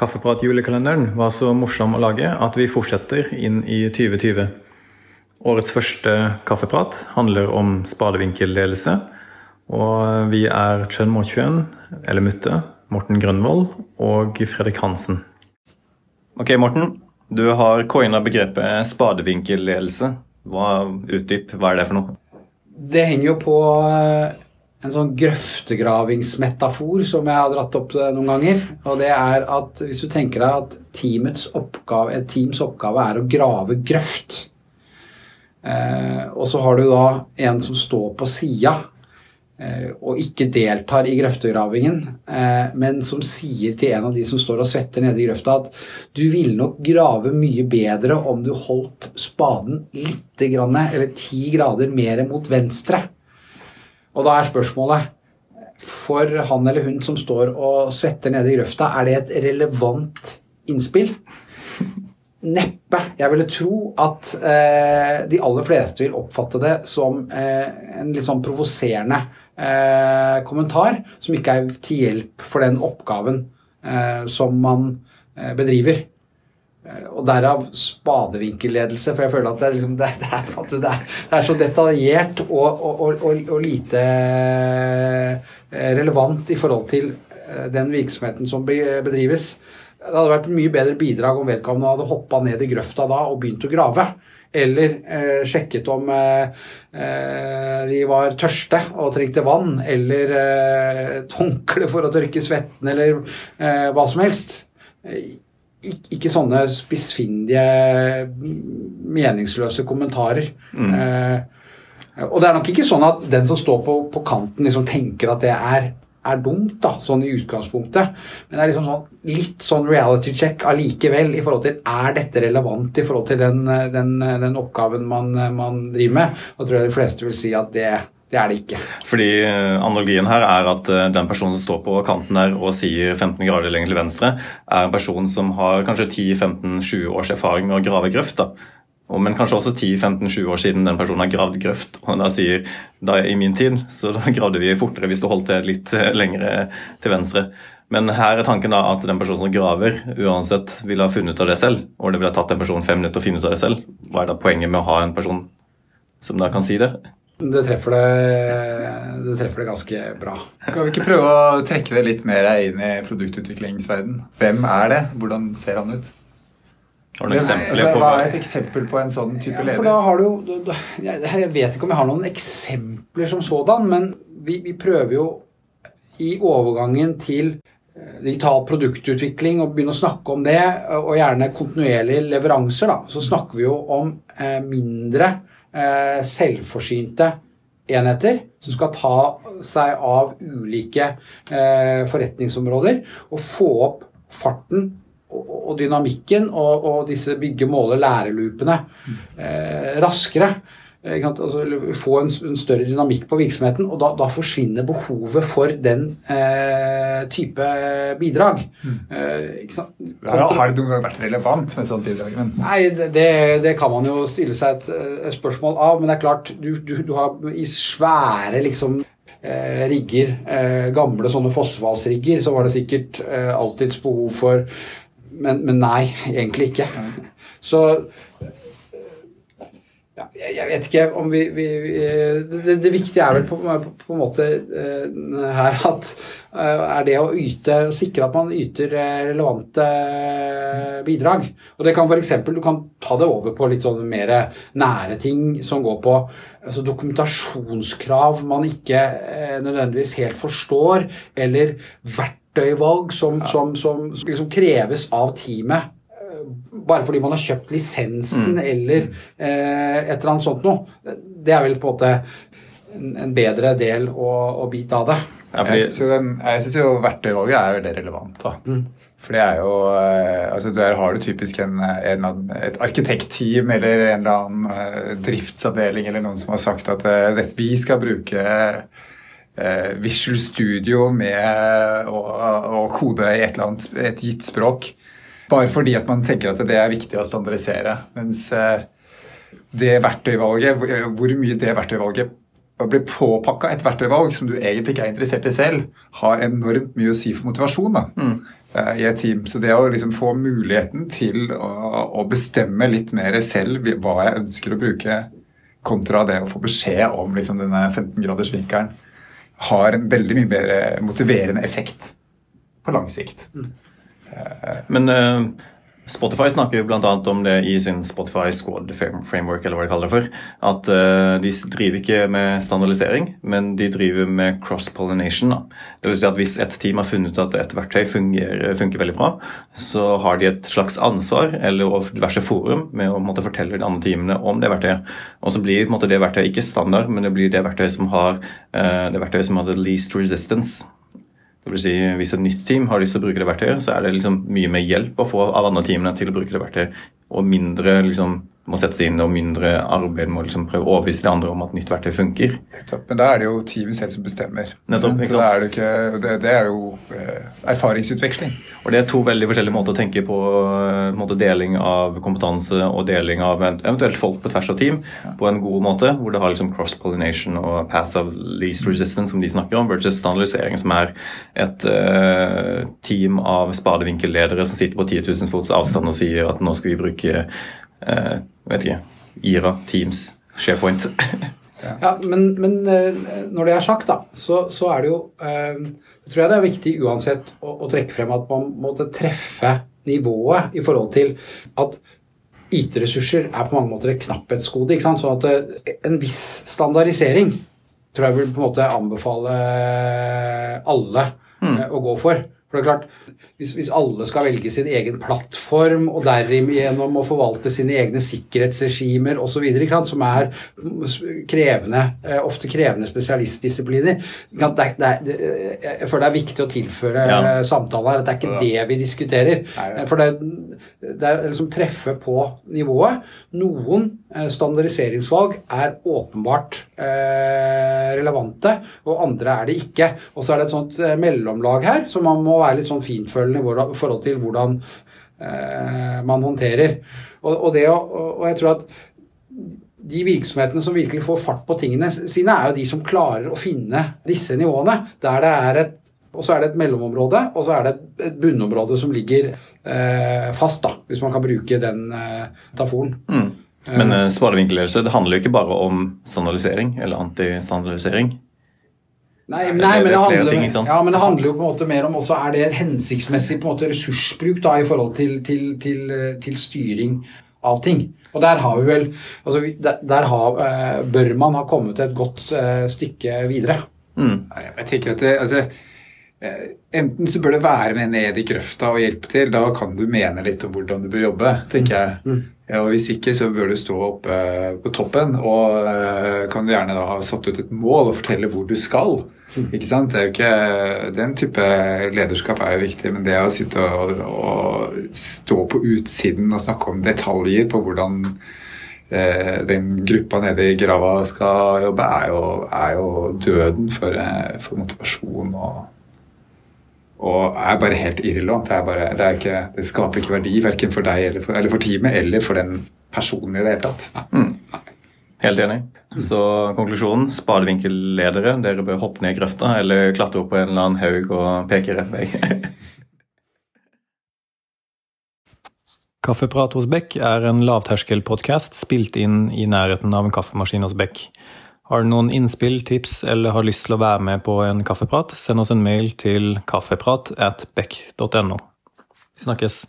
Kaffeprat-julekalenderen var så morsom å lage at vi fortsetter inn i 2020. Årets første kaffeprat handler om spadevinkelledelse. Og vi er Chen Mochuen, eller Mutte, Morten Grønvoll og Fredrik Hansen. Ok, Morten. Du har coina begrepet spadevinkelledelse. Hva, utdyp, hva er det for noe? Det henger jo på en sånn grøftegravingsmetafor som jeg har dratt opp eh, noen ganger. Og det er at hvis du tenker deg at teamets oppgave, et teams oppgave er å grave grøft. Eh, og så har du da en som står på sida eh, og ikke deltar i grøftegravingen, eh, men som sier til en av de som står og svetter nede i grøfta at du ville nok grave mye bedre om du holdt spaden litt grann, eller ti grader mer mot venstre. Og da er spørsmålet for han eller hun som står og svetter nede i grøfta, er det et relevant innspill? Neppe. Jeg ville tro at eh, de aller fleste vil oppfatte det som eh, en litt sånn provoserende eh, kommentar, som ikke er til hjelp for den oppgaven eh, som man eh, bedriver. Eh, og derav spadevinkelledelse, for jeg føler at det er, liksom, det, det er, det er, er så detaljert og, og, og, og, lite relevant i forhold til den virksomheten som bedrives. Det hadde vært mye bedre bidrag om vedkommende hadde hoppa ned i grøfta da og begynt å grave. Eller eh, sjekket om eh, de var tørste og trengte vann, eller eh, et håndkle for å tørke svetten, eller eh, hva som helst. Ik ikke sånne spissfindige, meningsløse kommentarer. Mm. Eh, og det er nok ikke sånn at den som står på, på kanten, liksom tenker at det er er dumt, da, sånn i utgangspunktet. Men det er liksom sånn, litt sånn reality check allikevel i forhold til er dette relevant i forhold til den, den, den oppgaven man, man, driver med. Da tror jeg de fleste vil si at det, det er det ikke. Fordi eh, Analogien her er at eh, den personen som står på kanten der og sier 15 grader lenger til venstre, er en person som har kanskje 10-15-20 års erfaring med å grave grøft. da men kanskje også 10-15-20 år siden den personen har gravd grøft. Og da sier da i min tid så da gravde vi fortere hvis du holdt det litt eh, lengre til venstre. Men her er tanken da at den personen som graver, uansett ville ha funnet ut av det selv. Og det ville ha tatt en person fem minutter å finne ut av det selv. Hva er da poenget med å ha en person som da kan si det? Det treffer det, det treffer det, ganske bra. Kan vi ikke prøve å trekke det litt mer inn i produktutviklingsverden? Hvem er det? Hvordan ser han ut? Har du eksempler altså, Hva er et eksempel på en sånn type ja, leder? For da har du, jeg vet ikke om jeg har noen eksempler som sådan, men vi, vi prøver jo i overgangen til eh, digital produktutvikling og begynne å snakke om det, og gjerne kontinuerlige leveranser, da, så snakker vi jo om eh, mindre selvforsynte enheter som skal ta seg av ulike eh, forretningsområder og få opp farten og dynamikken og, og disse bygge, måle, lærelupene eh, raskere. Eh, altså, få en, en, større dynamikk på virksomheten, og da, da forsvinner behovet for den eh, type bidrag. Mm. Eh, har, har, det noen gang vært relevant med et sånt bidrag? Men... Nei, det, det, kan man jo stille seg et, et, spørsmål av, men det er klart, du, du, du har i svære liksom eh, rigger, eh, gamle sånne fossefallsrigger, så var det sikkert eh, alltids behov for men, men, nei, egentlig ikke. Så ja, jeg vet ikke om vi, vi, vi det, det, viktige er vel på, på, på en måte uh, her at uh, er det å yte Sikre at man yter uh, relevante bidrag. Og det kan f.eks. Du kan ta det over på litt sånn mer nære ting som går på altså dokumentasjonskrav man ikke nødvendigvis helt forstår, eller verktøyvalg som, ja. som, som liksom kreves av teamet eh, bare fordi man har kjøpt lisensen mm. eller eh, et eller annet sånt noe. Det er vel på en måte en, bedre del og, og bit av det. Ja, jeg syns jo, jo verktøyvalget er veldig relevant. da. Mm. For det er jo eh, altså Der har du typisk en, en, et arkitektteam eller en eller annen eh, driftsavdeling eller noen som har sagt at dette, vi skal bruke uh, Visual Studio med å, å, kode i et, eller annet, et gitt språk. Bare fordi at man tenker at det er viktig å standardisere. Mens uh, det verktøyvalget, hvor mye det verktøyvalget å bli påpakka et verktøyvalg som du egentlig ikke er interessert i selv, har enormt mye å si for motivasjon da, Mm. eh, i et team. Så det å liksom få muligheten til å, å bestemme litt mer selv hva jeg ønsker å bruke, kontra det å få beskjed om liksom denne 15-gradersvinkelen, har en veldig mye mer motiverende effekt på lang sikt. Men eh, Spotify snakker jo bl.a. om det i sin Spotify Squad framework, eller hva de kaller det for. At eh, de driver ikke med standardisering, men de driver med cross-pollination. Det vil si at Hvis et team har funnet ut at et verktøy fungerer, funker veldig bra, så har de et slags ansvar eller diverse forum med å måtte fortelle de andre teamene om det verktøyet. Og så blir det verktøyet ikke standard, men det blir det verktøyet som har eh, det verktøyet som har the least resistance. Det vil si, Hvis et nytt team har lyst til å bruke det verktøyet, så er det liksom mye mer hjelp å få av andre teamene til å bruke det verktøyet, og mindre liksom, må sette seg inn og mindre arbeid med å liksom prøve å overbevise de andre om at nytt verktøy funker. Nettopp. Men da er det jo teamet selv som bestemmer. Nettopp, ikke sant? er det, ikke, det, det er jo eh, erfaringsutveksling. Og Det er to veldig forskjellige måter å tenke på. eh, måte Deling av kompetanse og deling av eventuelt folk på tvers av team på en god måte, hvor det har liksom cross-pollination og path of least resistance, som de snakker om, versus standardisering, som er et uh, team av spadevinkelledere som sitter på 10 000 fots avstand og sier at nå skal vi bruke eh, vet ikke, IRA, Teams, SharePoint. Ja, men, men eh, når det er sagt, da, så, så er det jo eh, tror jeg det er viktig uansett å, å trekke frem at man måtte treffe nivået i forhold til at IT-ressurser er på mange måter et knapphetsgode. ikke sant? Sånn at eh, en viss standardisering tror jeg vil på en måte anbefale alle mm. å gå for. For det er klart, hvis, hvis alle skal velge sin egen plattform og derigjennom å forvalte sine egne sikkerhetsregimer osv., som er krevende, eh, ofte krevende spesialistdisipliner det det det, Jeg føler det er viktig å tilføre Ja. eh, samtalen her at det er ikke det vi diskuterer. Nei. Eh, For det, det er liksom treffe på nivået. Noen standardiseringsvalg er åpenbart relevante, og andre er det ikke. Og så er det et sånt mellomlag her som man må være litt sånn fintfølende i forhold til hvordan eh, man håndterer. Og, og, det, og, og jeg tror at de virksomhetene som virkelig får fart på tingene sine, er jo de som klarer å finne disse nivåene. Der det er et og så er det et mellomområde, og så er det et- bunnområde som ligger eh, fast, da, hvis man kan bruke den eh, metaforen. Mm. Men eh, spadevinkelledelse det handler jo ikke bare om standardisering eller antistandardisering. Nei, Nei, men, det- nei, men, det det er flere handler, ting, ja, men det handler jo på en måte mer om også er det et hensiktsmessig på en måte ressursbruk da, i forhold til, til, til, eh, til styring av ting. Og der har vi vel altså, der, der har, eh, bør man ha kommet et godt eh, stykke videre. Mm. Jeg tenker at det, altså, Enten så bør det være med ned i grøfta og hjelpe til. Da kan du mene litt om hvordan du bør jobbe, tenker jeg. Ja, og Hvis ikke så bør du stå oppe på toppen og eh, kan du gjerne da ha satt ut et mål og fortelle hvor du skal. Ikke sant? Det er jo ikke, Den type lederskap er jo viktig, men det å sitte og, og stå på utsiden og snakke om detaljer på hvordan eh, den gruppa nede i grava skal jobbe, er jo, er jo døden for, eh, for motivasjon og, og er bare helt irrelevant. Det, er bare, det, er ikke, det skaper ikke verdi verken for deg eller for, eller for teamet eller for den personen i det hele tatt. Helt enig. Så konklusjonen spadevinkelledere, dere bør hoppe ned i grøfta eller klatre opp på en eller annen haug og peke rett vei. Kaffeprat hos Beck er en lavterskelpodkast spilt inn i nærheten av en kaffemaskin hos Beck. Har du noen innspill, tips eller har lyst til å være med på en kaffeprat, send oss en mail til kaffeprat at beck.no. Vi snakkes.